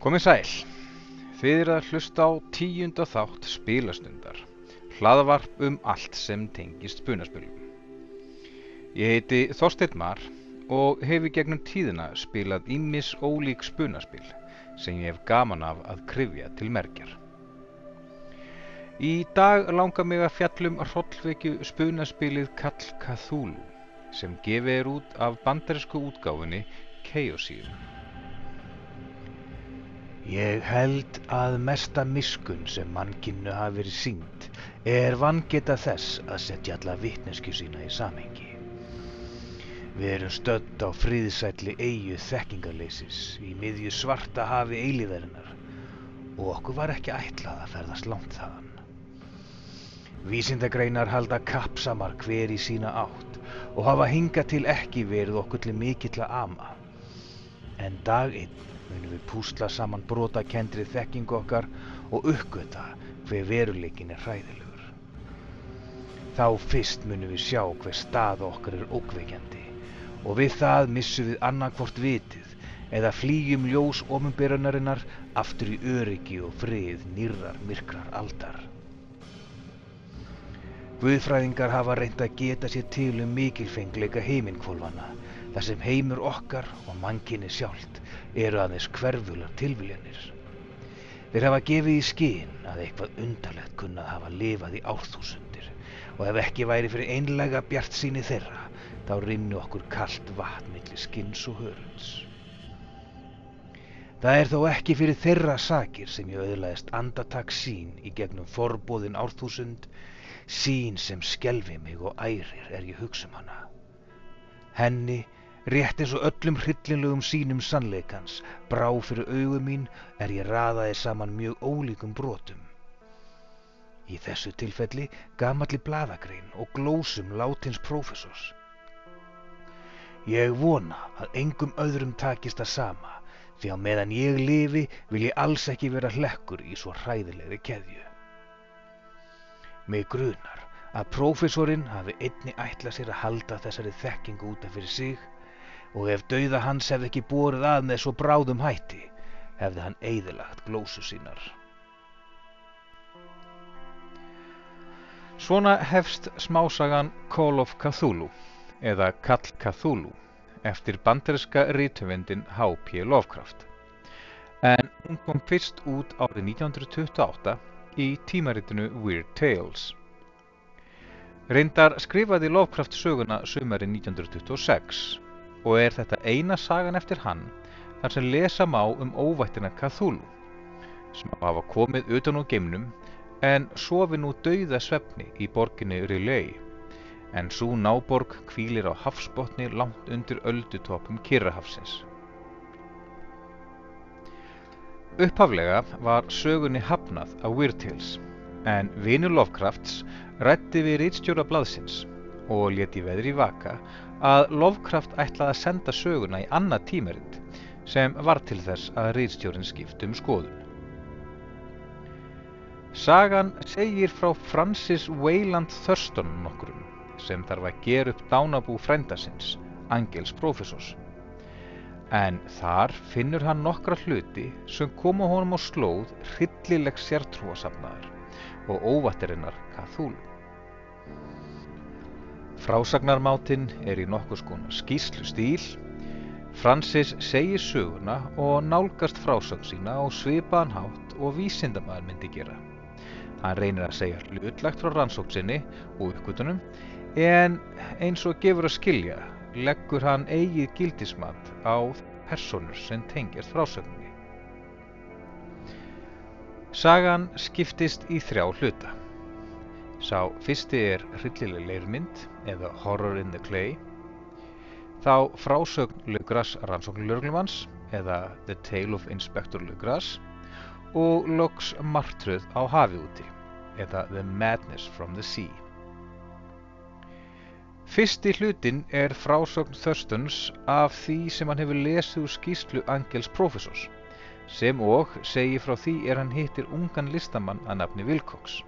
Komið sæl. Þið eru að hlusta á tíunda þátt spilastundar. Hlaðvarp um allt sem tengist spunaspilum. Ég heiti Þorsteinn Mar og hefi gegnum tíðina spilað ímis ólík spunaspil sem ég hef gaman af að krifja til merkjar. Í dag langar mig að fjallum hrollvekju spunaspilið Kall Cthulhu sem gefið er út af bandarísku útgáfunni Chaosium. Ég held að mesta miskun sem mannkinnu hafi verið sínt er vangeta þess að setja alla vitnesku sína í samhengi. Við erum stödd á friðsætli eigu þekkingarleysis í miðju svarta hafi eilíðarinnar og okkur var ekki ætlað að ferðast langt þaðan. Vísindagreinar halda kappsamar hver í sína átt og hafa hinga til ekki verið okkur til mikill að ama. En dag einn munum við púsla saman brotakendri þekkingu okkar og uppgöta hver veruleikin er hræðilegur. Þá fyrst munum við sjá hver stað okkar er ókveikjandi og við það missum við annarkvort vitið eða flýjum ljós omunberarinnar aftur í öryggi og frið nýrrar myrkrar aldar. Guðfræðingar hafa reynd að geta sér til um mikilfengleika heiminkvolvana þar sem heimur okkar og mannkinni sjálft eru aðeins hverfular tilviljanir. Þeir hafa gefið í skinn að eitthvað undarlegt kunnað hafa lifað í árþúsundir og ef ekki væri fyrir einlega bjart síni þeirra þá rinnu okkur kalt vatn millir skins og hörunds. Það er þó ekki fyrir þeirra sakir sem ég auðlaðist andatak sín í gegnum forbóðin árþúsund, sín sem skelfi mig og ærir er ég hugsa um hana. Henni Rétt eins og öllum hryllinlegum sínum sannleikans brá fyrir augum mín er ég raðaði saman mjög ólíkum brotum. Í þessu tilfelli gamalli bladagrein og glósum látins prófessors. Ég vona að engum öðrum takist að sama því að meðan ég lifi vil ég alls ekki vera hlekkur í svo hræðilegri keðju. Mig grunar að prófessorinn hafi einni ætla sér að halda þessari þekkingu út af fyrir sig og ef dauða hans hefði ekki borið að með svo bráðum hætti, hefði hann eigðilagt glósu sínar. Svona hefst smásagan Call of Cthulhu eða Kall Cthulhu eftir bandariska rítumvendin H.P. Lovecraft. En hún kom fyrst út árið 1928 í tímaritinu Weird Tales. Reyndar skrifaði Lovecraft söguna sömari 1926 og er þetta eina sagan eftir hann þar sem lesa má um óvættina Cthulhu sem hafa komið utan úr geimnum en sofi nú dauða svefni í borginni Riley en svo náborg kvílir á hafsbotni langt undir öldutopum Kirrahafsins. Upphaflega var sögunni hafnað á Weird Tales en vinur Lovecrafts rætti við rítstjóra blaðsins og leti veðri vaka að Lovecraft ætlaði að senda söguna í annað tímarind sem var til þess að rýðstjórin skiptum skoðun. Sagan segir frá Francis Wayland Thurston nokkrum sem þarf að gera upp dánabú frændasins, Angels Professors. En þar finnur hann nokkra hluti sem koma honum á slóð hryllileg sértrúasafnaðar og óvattirinnar Cthulhu. Frásagnarmátinn er í nokkus konar skýslu stíl. Francis segir söguna og nálgast frásögn sína á svipaðan hátt og vísindamæður myndi gera. Hann reynir að segja hlutlagt frá rannsóksinni og uppgötunum en eins og gefur að skilja leggur hann eigið gildismat á personur sem tengjast frásögninni. Sagan skiptist í þrjá hluta. Sá fyrsti er hryllileg leirmynd eða Horror in the Clay, þá frásögn Lugras rannsóknulörglumanns eða The Tale of Inspector Lugras og loks martröð á hafi úti eða The Madness from the Sea. Fyrsti hlutin er frásögn Thurstons af því sem hann hefur lesið úr skýslu Angels Professors sem og segir frá því er hann hittir ungan listamann að nafni Wilcox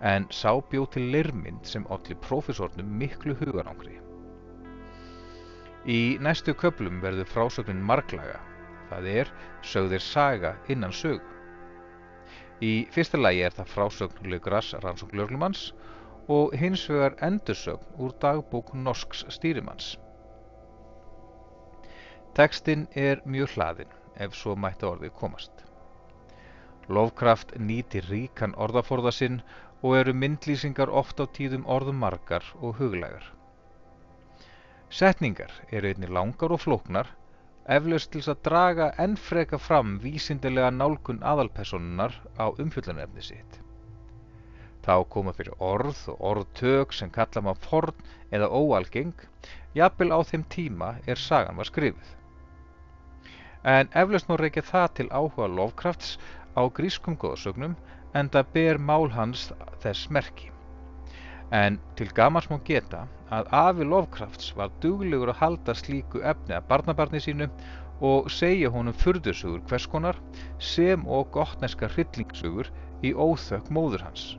en sá bjó til leirmynd sem olli prófessornum miklu hugarangri. Í næstu köplum verður frásögnin marglaga það er sögðir saga innan sögu. Í fyrsta lagi er það frásögn Lugras rannsóknlörglumanns og hins vegar endursögn úr dagbók norsks stýrimanns. Tekstinn er mjög hlaðinn ef svo mætti orðið komast. Lovkraft nýtir ríkan orðaforða sinn og eru myndlýsingar oft á tíðum orðum margar og huglegar. Setningar eru einni langar og flóknar, eflaust til að draga enn freka fram vísindilega nálgun aðalpersonunar á umfjöldunefni sitt. Þá koma fyrir orð og orðtök sem kalla maður forn eða óalgeng, jafnvel á þeim tíma er sagan var skrifið. En eflaust má reykja það til áhuga Lovkrafts á grískum góðsögnum en það ber mál hans þess merki. En til gamans má geta að afi Lovkrafts var duglegur að halda slíku efni að barnabarni sínu og segja honum furðusugur hverskonar sem og gottneska hryllingssugur í óþökk móður hans.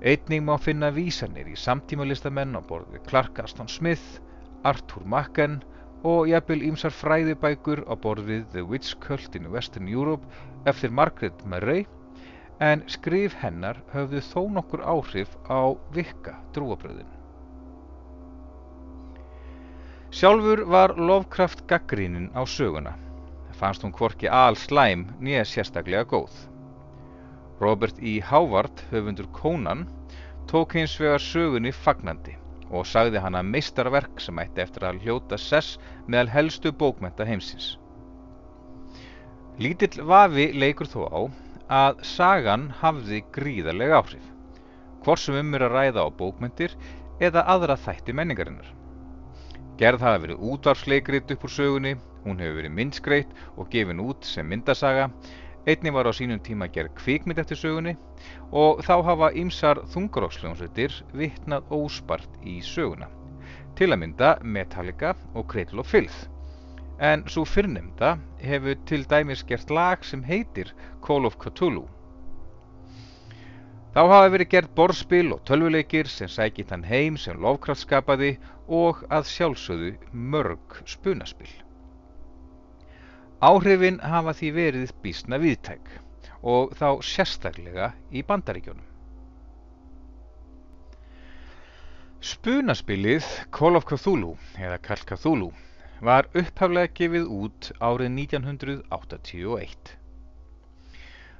Einning má finna vísanir í samtímalistamenn á borði Clark Aston Smith, Arthur Machen og jafnvel ímsar fræðibækur á borðið The Witch Cult in Western Europe eftir Margaret Murray en skrif hennar höfðu þó nokkur áhrif á vikka trúabröðin. Sjálfur var Lovecraft gaggrínin á söguna. Fannst hún hvorki al slæm nýja sérstaklega góð. Robert E. Howard, höfundur Conan, tók hins vegar sögunni fagnandi og sagði hana meistarverk sem ætti eftir að hljóta sess meðal helstu bókmenta heimsins. Lítill vafi leikur þó á að sagan hafði gríðarlega áhrif, hvort sem um er að ræða á bókmentir eða aðra þætti menningarinnar. Gerð hafa verið útvarfsleikrit upp úr sögunni, hún hefur verið myndskreitt og gefin út sem myndasaga Einni var á sínum tíma gerð kvikmynd eftir sögunni og þá hafa ýmsar þungaróksljónsveitir vittnað óspart í söguna. Til að mynda Metallica og Cradle of Filth. En svo fyrrnemda hefur til dæmis gert lag sem heitir Call of Cthulhu. Þá hafa verið gert borðspil og tölvuleikir sem sækir þann heim sem Lovecraft skapaði og að sjálfsögðu mörg spunaspil. Áhrifin hafa því verið bísna viðtæk og þá sérstaklega í bandaríkjónum. Spunaspilið Call of Cthulhu eða Call Cthulhu var upphaflega gefið út árið 1981.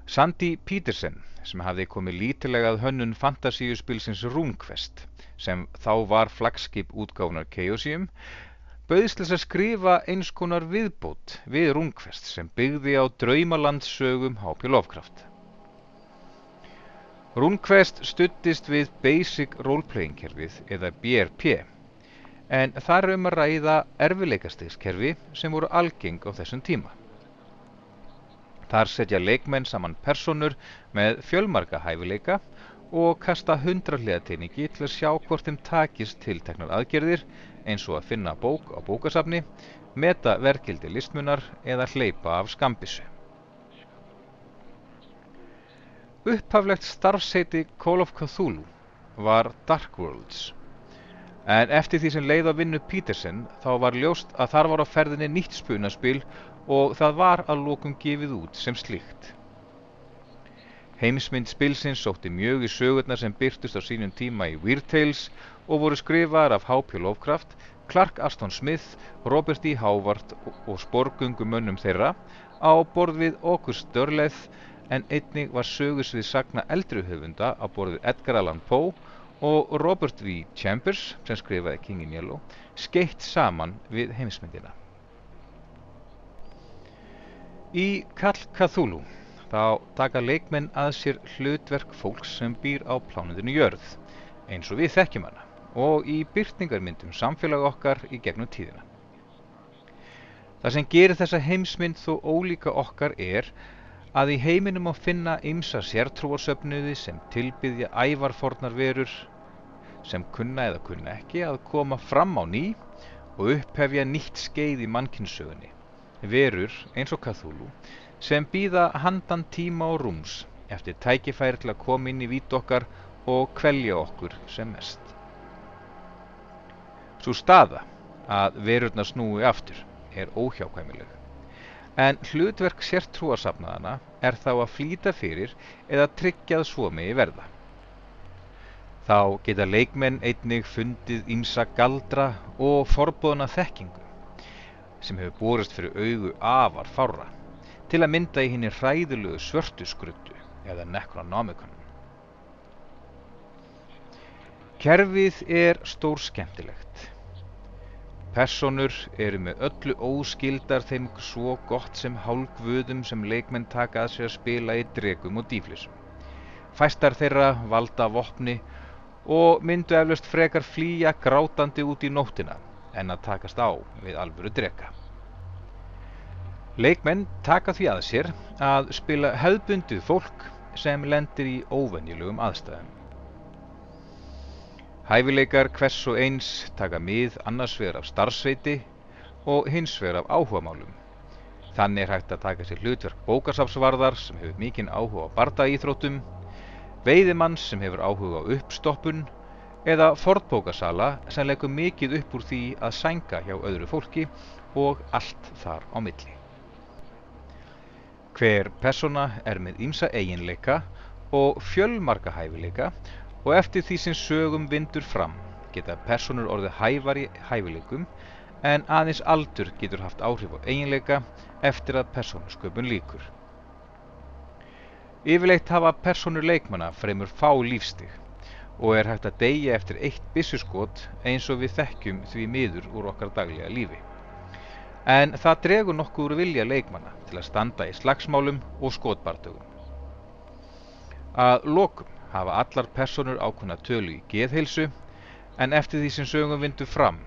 Sandy Peterson sem hafði komið lítilegað hönnun fantasíuspilsins RuneQuest sem þá var flagskip útgáfnar Chaosium bauðst þess að skrifa eins konar viðbót við Rungfest sem byggði á draumalandsögum H.P. Lovecraft. Rungfest stuttist við Basic Roleplaying kerfið eða BRP en þar um að ræða erfileikastegskerfi sem voru algeng á þessum tíma. Þar setja leikmenn saman personur með fjölmarka hæfileika og kasta hundrarlega teiningi til að sjá hvort þeim takist tilteknar aðgerðir eins og að finna bók á bókasafni, meta verkildi listmunar eða hleypa af skambissu. Upphaflegt starfseiti Call of Cthulhu var Dark Worlds, en eftir því sem leið á vinnu Peterson þá var ljóst að þar var á ferðinni nýtt spunaspil og það var að lókum gefið út sem slíkt. Heimsmynd spilsins sótti mjög í sögurnar sem byrtust á sínum tíma í Weird Tales og voru skrifaðar af H.P. Lovecraft, Clark Aston Smith, Robert E. Howard og sporgungumönnum þeirra á borð við August Derleth en einnig var sögursvið sagna eldri höfunda á borð við Edgar Allan Poe og Robert V. Chambers sem skrifaði King in Yellow skeitt saman við heimsmyndina. Í Kall Cthulhu þá taka leikmenn að sér hlutverk fólks sem býr á plánundinu jörð eins og við þekkjum hana og í byrtingarmyndum samfélag okkar í gegnum tíðina. Það sem gerir þessa heimsmynd þó ólíka okkar er að í heiminum á finna ymsa sértrúarsöfnuði sem tilbyðja ævarfornar verur sem kunna eða kunna ekki að koma fram á ný og upphefja nýtt skeið í mannkynnssögunni. Verur eins og Cthulhu sem býða handan tíma og rúms eftir tækifæri til að koma inn í vít okkar og kvelja okkur sem mest. Svo staða að verurnar snúi aftur er óhjákvæmileg. En hlutverk sértrúarsafnaðana er þá að flýta fyrir eða tryggjað svo megi verða. Þá geta leikmenn einnig fundið ímsa galdra og forbóðna þekkingu sem hefur borist fyrir augu afar fára til að mynda í henni hræðulegu svörtu skruttu eða Necronomicon. Kerfið er stór skemmtilegt. Personur eru með öllu óskildar þeim svo gott sem hálgvöðum sem leikmenn taka að sér að spila í dregum og dýflisum. Fæstar þeirra valda vopni og myndu eflaust frekar flýja grátandi út í nóttina en að takast á við alvöru drega. Leikmenn taka því að sér að spila hefðbundið fólk sem lendir í óvenjulegum aðstæðum. Hæfileikar hvers og eins taka mið annars vegar af starfsveiti og hins vegar af áhugamálum. Þannig er hægt að taka sér hlutverk bókasafsvarðar sem hefur mikinn áhuga á bardaíþróttum, veiðimanns sem hefur áhuga á uppstoppun eða fornbókasala sem leggur mikið upp úr því að sænga hjá öðru fólki og allt þar á milli. Hver persóna er með ýmsa eiginleika og fjölmarga hæfileika og eftir því sem sögum vindur fram geta personur orðið hæfar í hæfileikum en aðeins aldur getur haft áhrif á eiginleika eftir að persónusköpun líkur. Yfirleitt hafa personur leikmanna fremur fá lífstig og er hægt að deyja eftir eitt byssuskot eins og við þekkjum því miður úr okkar daglega lífi. En það dregur nokkuð úr vilja leikmanna til að standa í slagsmálum og skotbartögum. Að lokum hafa allar personur ákvöna tölu í geðheilsu en eftir því sem sögum vindu fram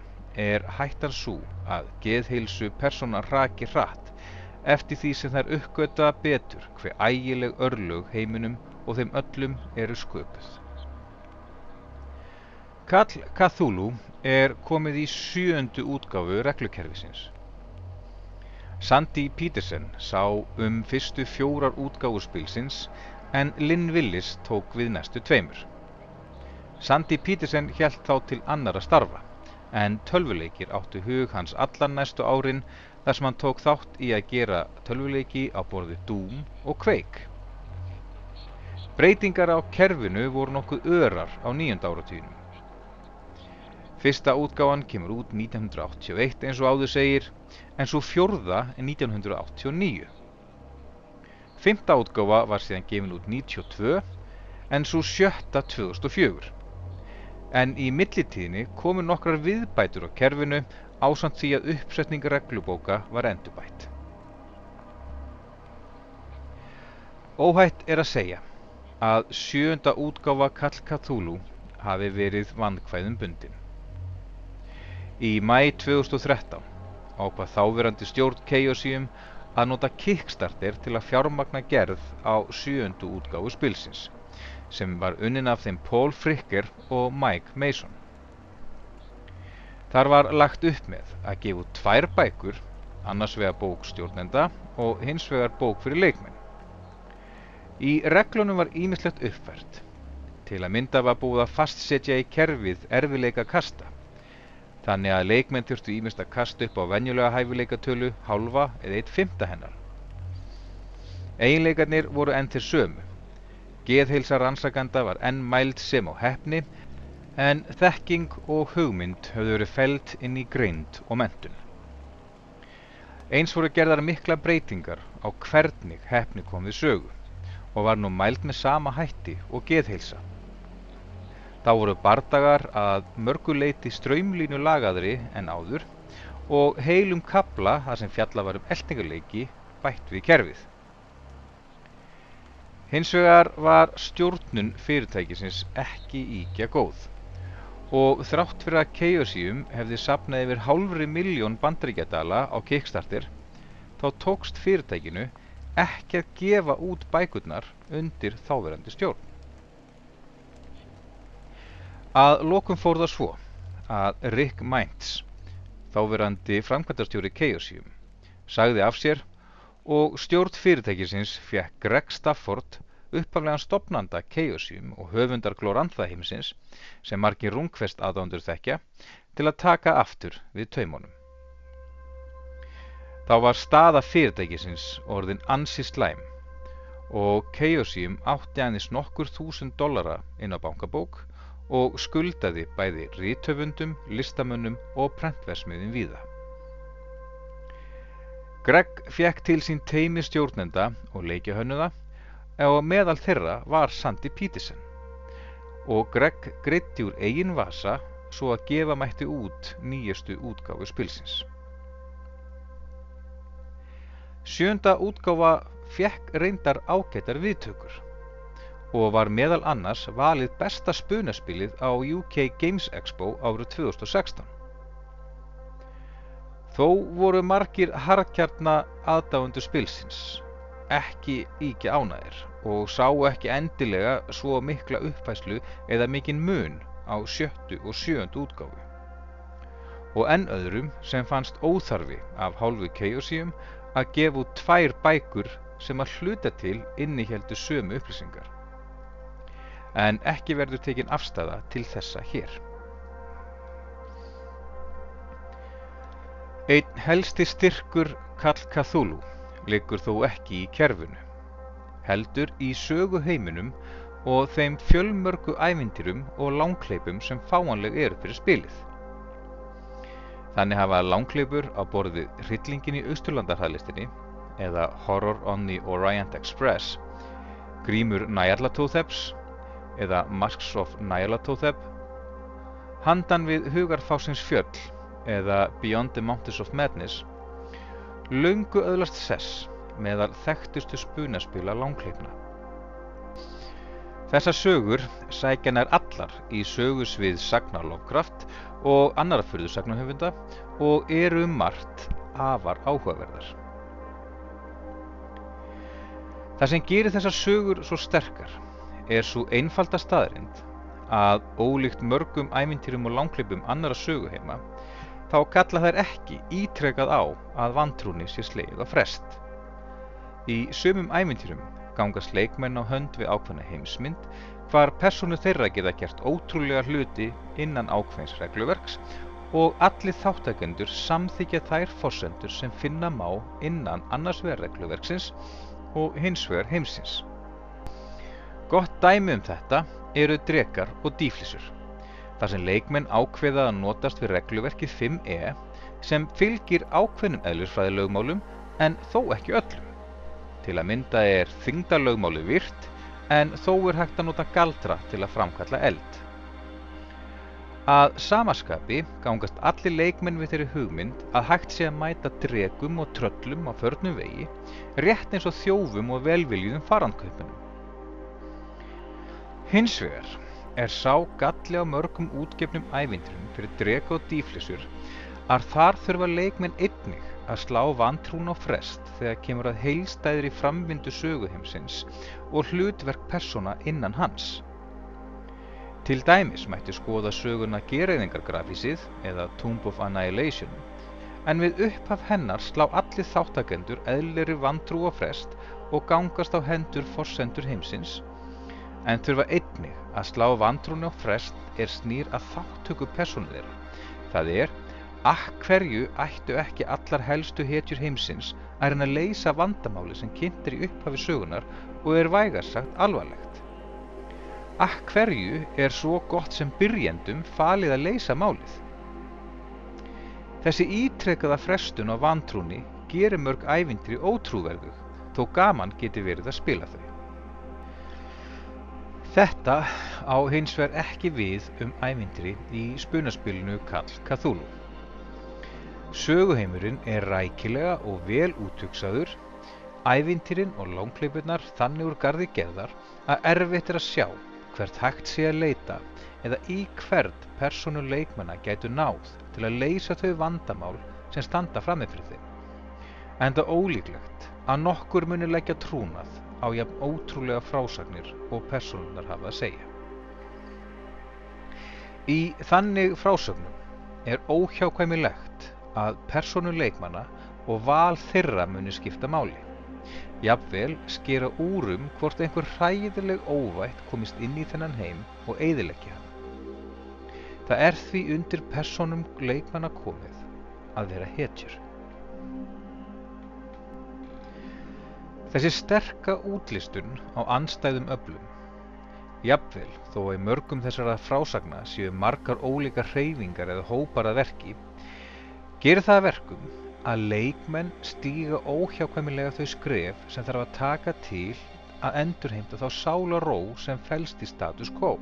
er hættan svo að geðheilsu personar raki hratt eftir því sem þær uppgöta betur hver ægileg örlög heiminum og þeim öllum eru sköpuð. Kall Cthulhu er komið í sjöndu útgáfu reglukerfisins. Sandy Peterson sá um fyrstu fjórar útgáfuspilsins en Lynn Willis tók við næstu tveimur. Sandy Peterson hjælt þá til annara starfa, en tölvuleikir áttu hug hans allan næstu árin þar sem hann tók þátt í að gera tölvuleiki á borði Doom og Quake. Breytingar á kerfinu voru nokkuð örar á nýjönda áratýnum. Fyrsta útgáfan kemur út 1981 eins og áður segir, en svo fjórða 1989. Fymta útgáfa var síðan gefin út 92 en svo sjötta 2004. En í millitíðinni komu nokkrar viðbætur á kerfinu ásand því að uppsetning reglubóka var endurbætt. Óhætt er að segja að sjönda útgáfa Kall Cthulhu hafi verið vandkvæðum bundin. Í mæ 2013 ákvað þáverandi stjórn Chaosium að nota Kickstarter til að fjármagna gerð á sjöndu útgáfu spilsins sem var unnin af þeim Paul Fricker og Mike Mason. Þar var lagt upp með að gefa tvær bækur, annars vegar bók stjórnenda og hins vegar bók fyrir leikmenn. Í reglunum var ímislegt uppfært. Til að mynda var búið að fastsetja í kerfið erfileika kasta Þannig að leikmenn þurftu ímest að kasta upp á venjulega hæfileikatölu, hálfa eða eitt fymta hennar. Einleikarnir voru enn til sömu. Geðheilsa rannsakanda var enn mæld sem á hefni, en þekking og hugmynd höfðu verið feld inn í greind og mentun. Eins voru gerðar mikla breytingar á hvernig hefni kom við sögu og var nú mæld með sama hætti og geðheilsa. Þá voru bardagar að mörguleiti ströymlínu lagaðri en áður og heilum kabla þar sem fjalla var um eltingarleiki bætt við kerfið. Hins vegar var stjórnun fyrirtækisins ekki íkja góð og þrátt fyrir að Chaosium hefði sapnað yfir hálfri miljón bandaríkjadala á Kickstarter þá tókst fyrirtækinu ekki að gefa út bækurnar undir þáverandi stjórn. Að lokum fór það svo að Rick Mainz, þáverandi framkvæmdarstjóri Chaosium, sagði af sér og stjórn fyrirtækisins fekk Greg Stafford, uppaflegan stopnanda Chaosium og höfundar Glorantha heimsins, sem margir rungfest aðándur þekkja, til að taka aftur við taumunum. þá var staða fyrirtækisins orðin ansi slæm og Chaosium átti aðeins nokkur þúsund dollara inn á bankabók og skuldaði bæði rítöfundum, listamönnum og prentversmiðin víða. Greg fekk til sín teimi stjórnenda og leikjahönnuða og meðal þeirra var Sandy Peterson og Greg greitti úr eigin vasa svo að gefa mætti út nýjastu útgáfu spilsins. Sjönda útgáfa fekk reyndar ágættar viðtökur og var meðal annars valið besta spunaspilið á UK Games Expo árið 2016. Þó voru margir harkjarna aðdáendur spilsins ekki íkja ánæðir og sá ekki endilega svo mikla uppfæslu eða mikinn mun á sjöttu og sjöndu útgáfu. Og enn öðrum sem fannst óþarfi af hálfu Chaosium að gefa út tvær bækur sem að hluta til innihjeldu sömu upplýsingar. En ekki verður tekin afstæða til þessa hér. Einn helsti styrkur Kall Cthulhu liggur þó ekki í kerfinu, heldur í söguheiminum og þeim fjölmörgu ævintýrum og langkleipum sem fáanleg eru fyrir spilið. Þannig hafa langkleipur á borðið Hryllingin í Austurlandarhæðlistinni eða Horror on the Orient Express, Grímur Nyarlathothabs eða Masks of Nyarlathotep, Handan við Hugarfásins fjöll eða Beyond the Mountains of Madness, löngu öðlast sess meðal þekktustu spunaspila langkleipna. Þessar sögur sækja nær allar í sögusvið Sagnar Lovecraft og annara fyrðusagnahöfunda og eru um margt afar áhugaverðar. Það sem gerir þessar sögur svo sterkar er svo einfalda staðrind að ólíkt mörgum æmintýrum og langkleipum annara söguheima þá kalla þær ekki ítrekað á að vantrúni sé slegið á frest. Í sumum æmintýrum gangast leikmenn á hönd við ákveðna heimsmynd hvar persónu þeirra geta gert ótrúlega hluti innan ákveðins regluverks og allir þáttakendur samþykja þær fórsendur sem finna má innan annars vegar regluverksins og hins vegar heimsins. Gott dæmi um þetta eru drekar og dýflissur þar sem leikmenn ákveða að notast við regluverkið 5e sem fylgir ákveðnum eðlisfræðilögmálum en þó ekki öllum. Til að mynda er þingdarlögmáli virt en þó er hægt að nota galdra til að framkalla eld. Að samaskapi gangast allir leikmenn við þeirri hugmynd að hægt sé að mæta dregum og tröllum á förnum vegi rétt eins og þjófum og velviljuðum farandkaupunum. Hins vegar er sá galli á mörgum útgefnum ævintrum fyrir drega og dýflissur að þar þurfa leikmenn einnig að slá vantrún á frest þegar kemur að heilstæðri framvindu söguheimsins og hlutverk persóna innan hans. Til dæmis mætti skoða söguna Gereyðingargrafísið eða Tomb of Annihilation en við upphaf hennar slá allir þáttakendur eðleri vantrú á frest og gangast á hendur forsendur heimsins en þurfa einnig að slá vantrúni á frest er snýr að þáttöku persónu þeirra. Það er, að hverju ættu ekki allar helstu hetjur heimsins að reyna að leysa vandamáli sem kynntir í upphafi sögunar og er vægarsagt alvarlegt. Að hverju er svo gott sem byrjendum falið að leysa málið. Þessi ítrekkaða frestun á vantrúni gerir mörg ævindri ótrúverðug þó gaman geti verið að spila þau. Þetta á hins vegar ekki við um ævintri í spunaspilinu Kall Cthulhu. Söguheimurinn er rækilega og vel útugsaður, ævintýrin og langkleipurnar þannig úr gardi geðar að erfitt er að sjá hvert hægt sé að leita eða í hvert persónu leikmanna gætu náð til að leysa þau vandamál sem standa framið fyrir þeim. En það ólíklegt að nokkur muni leggja trúnað á jafn ótrúlega frásagnir og persónunar hafa að segja. Í þannig frásögnum er óhjákvæmilegt að persónu leikmanna og val þeirra muni skipta máli. Jafnvel skera úrum hvort einhver hræðileg óvætt komist inn í þennan heim og eigðilegja hann. Það er því undir persónum leikmanna komið að vera hetjur. Þessi sterka útlistun á anstæðum öflum, jafnvel þó að í mörgum þessara frásagna séu margar ólíkar hreyfingar eða hópar að verki, gerir það að verkum að leikmenn stíga óhjákvæmilega þau skref sem þarf að taka til að endurheimta þá sálaró sem felst í status quo.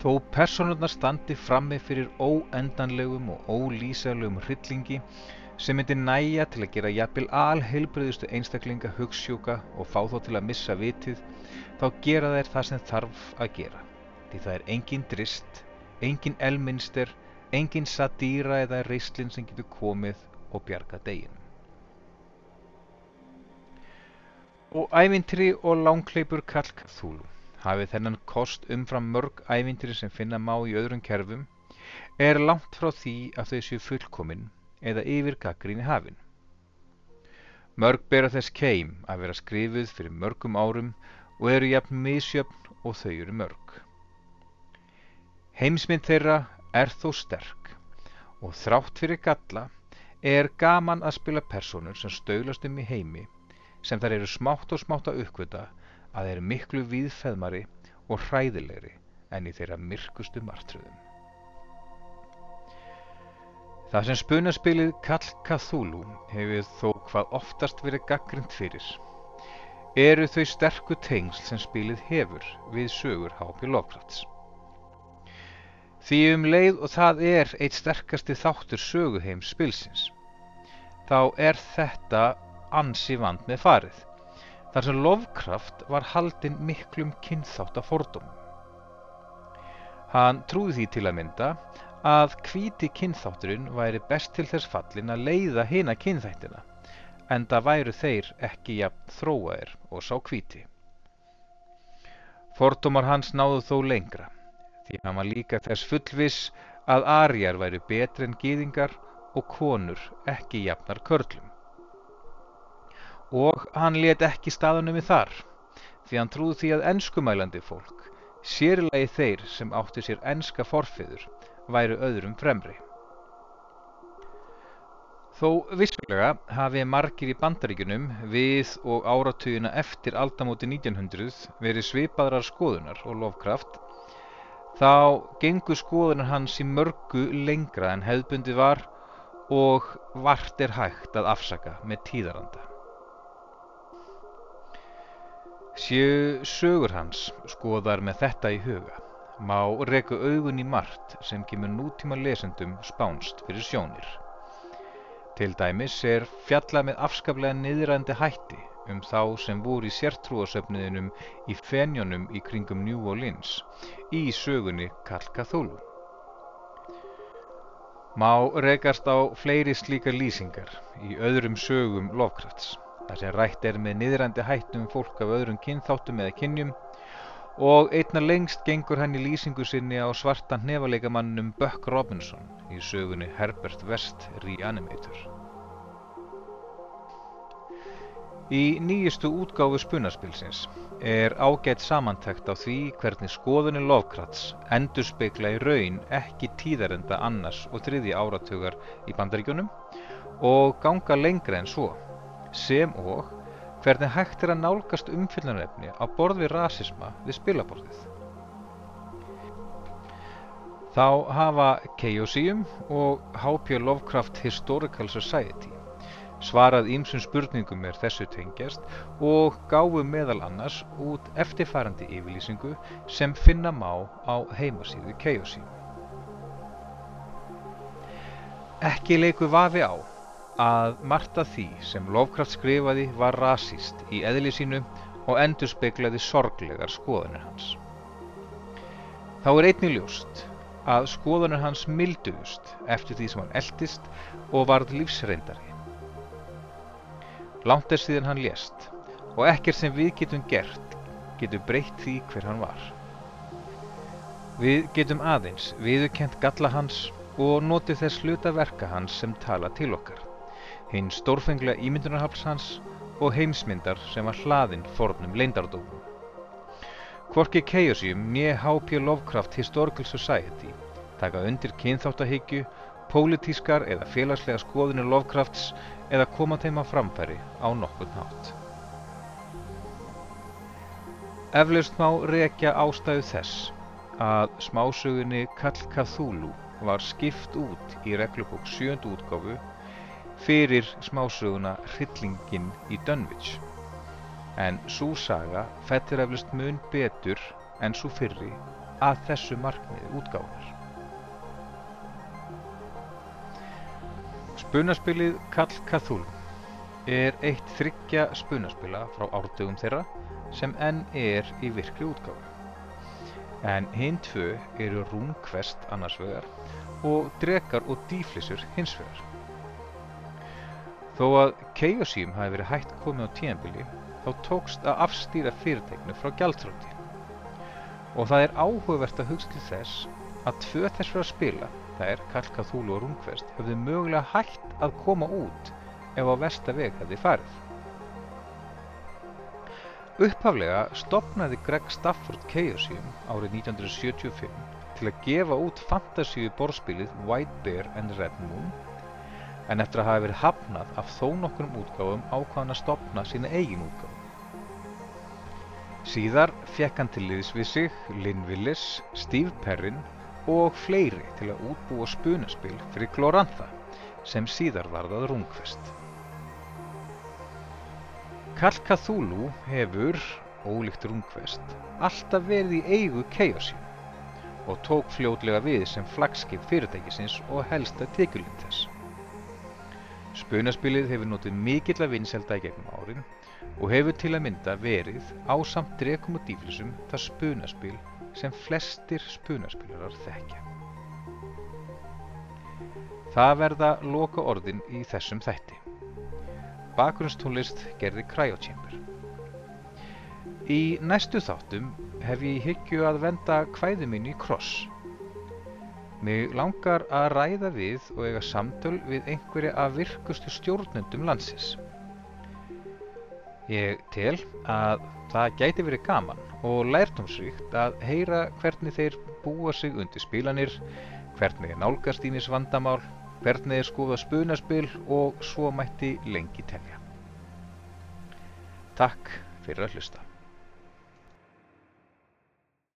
Þó personurnar standi frammi fyrir óendanlegum og ólýsalegum hryllingi sem myndi næja til að gera jafnvel alheilbreyðustu einstaklinga hugssjúka og fá þó til að missa vitið, þá gera þær það sem þarf að gera. Því það er engin drist, engin elminster, engin satýra eða reislinn sem getur komið og bjarga degin. Og ævintri og langkleipur Kalk Þúlu hafið þennan kost umfram mörg ævintri sem finna má í öðrum kerfum, er langt frá því að þau séu fullkominn eða yfir gaggríni hafin. Mörg bera þess keim að vera skrifuð fyrir mörgum árum og eru jafn misjöfn og þau eru mörg. Heimsmynd þeirra er þó sterk og þrátt fyrir galla er gaman að spila personur sem stöglast um í heimi sem þar eru smátt og smátt að uppgöta að þeir miklu víðfeðmari og hræðilegri en í þeirra myrkustu martröðum. Það sem spunaspilið Kall Cthulhu hefur þó hvað oftast verið gaggrind fyrir eru þau sterku tengsl sem spilið hefur við sögur H.P. Lovecrafts. Því um leið og það er eitt sterkasti þáttur söguheims spilsins, þá er þetta ansi vand með farið þar sem Lovecraft var haldinn miklum kynþáttafordómum. Hann trúði því til að mynda að hvíti kynþátturinn væri best til þess fallin að leiða hina kynþættina, en það væru þeir ekki jafn þróaðir og sá hvíti. Fordómar hans náðu þó lengra, því hann var líka þess fullvis að arjar væru betri en gýðingar og konur ekki jafnar körlum og hann let ekki staðunum við þar því hann trúði því að enskumælandi fólk, sérlegi þeir sem átti sér enska forfiður, væru öðrum fremri. Þó vissulega hafi margir í bandaríkunum við og áratugina eftir aldamóti 1900 verið svipaðrar skoðunar og Lovecraft, þá gengur skoðunar hans í mörgu lengra en hefðbundi var og vart er hægt að afsaka með tíðaranda. Séu sögur hans skoðar með þetta í huga, má reka augun í margt sem kemur nútíma lesendum spánst fyrir sjónir. Til dæmis er fjalla með afskaplega niðrændi hætti um þá sem voru í sértrúasöfniðinum í fenjónum í kringum New Orleans í sögunni Kall Cthulhu. Má rekast á fleiri slíkar lýsingar í öðrum sögum Lovecrafts þar sem rætt er með niðrandi hættum fólk af öðrum kynþáttum eða kynjum og einna lengst gengur hann í lýsingu sinni á svarta hnefaleikamannum Buck Robinson í sögunni Herbert West Reanimator. Í nýjustu útgáfu spunaspilsins er ágætt samantækt á því hvernig skoðunni Lovecrafts endur speikla í raun ekki tíðarenda annars og þriði áratugar í bandaríkjunum og ganga lengra en svo sem og hvernig hægt er að nálgast umfyllunarefni á borð við rasisma við spilaborðið. Þá hafa Chaosium og H.P. Lovecraft Historical Society svarað ímsum spurningum er þessu tengjast og gáfu meðal annars út eftirfærandi yfirlýsingu sem finna má á heimasíðu Chaosium. Ekki leiku vafi á að margt af því sem Lovecraft skrifaði var rasíst í eðli sínu og endurspeglaði sorglegar skoðanir hans. Þá er einnig ljóst að skoðanir hans milduðust eftir því sem hann eldist og varð lífsreyndari. Lánt er síðan hann lést og ekkert sem við getum gert getur breytt því hver hann var. Við getum aðeins viðurkent galla hans og notið þess hluta verka hans sem tala til okkar hinn stórfenglega ímyndunarhafls hans og heimsmyndar sem var hlaðinn fornum leindardómum. Kvorki Chaosium nýja H.P. Lovecraft Historical Society taka undir kynþáttahyggju, pólitískar eða félagslega skoðinu Lovecrafts eða koma þeim á framfæri á nokkurn hátt. Eflaust má rekja ástæðu þess að smásögunni Kall Cthulhu var skipt út í reglubók 7. útgáfu fyrir smásöguna Hryllingin í Dunwich en svo saga fettir eflust mun betur en svo fyrri að þessu markmiði útgáðar. Spunaspilið Kall Cthulhu er eitt þryggja spunaspila frá árdögum þeirra sem enn er í virkri útgáðu. En hinn tvö eru RuneQuest annars vegar og Drekar og Dýflissur hins vegar. Þó að Chaosium hafi verið hætt komið á tíðanbili þá tókst að afstýra fyrirtæknu frá gjaldþrótti. Og það er áhugavert að hugsa til þess að tvö þessara spila, það er Kall Cthulhu og RuneQuest, höfðu mögulega hætt að koma út ef á versta veg hefði farið. Upphaflega stopnaði Greg Stafford Chaosium árið 1975 til að gefa út fantasíu borðspilið White Bear and Red Moon en eftir að hafa verið hafnað af þó nokkrum útgáfum ákvaðan að stopna sína eigin útgáfum. Síðar fekk hann til liðs við sig Lynn Willis, Steve Perrin og fleiri til að útbúa spunaspil fyrir Glorantha sem síðar varðað rungfest. Kall Cthulhu hefur, ólíkt rungfest, alltaf verið í eigu Chaosium og tók fljótlega við sem flagskip fyrirtækisins og helsta tekjulind þess. Spunaspilið hefur notið mikill að vinselda í gegnum árin og hefur til að mynda verið ásamt drekum og dýflisum það spunaspil sem flestir spunaspilarar þekkja. Það verða loka orðin í þessum þætti. Bakgrunnstónlist gerði Cryochamber. Í næstu þáttum hef ég hyggju að venda kvæðu mínu í kross. Mig langar að ræða við og eiga samtöl við einhverja af virkustu stjórnundum landsins. Ég tel að það gæti verið gaman og lærtumsvíkt að heyra hvernig þeir búa sig undir spilanir, hvernig er nálgast ínis vandamál, hvernig er skoða spunaspil og svo mætti lengi telja. Takk fyrir að hlusta.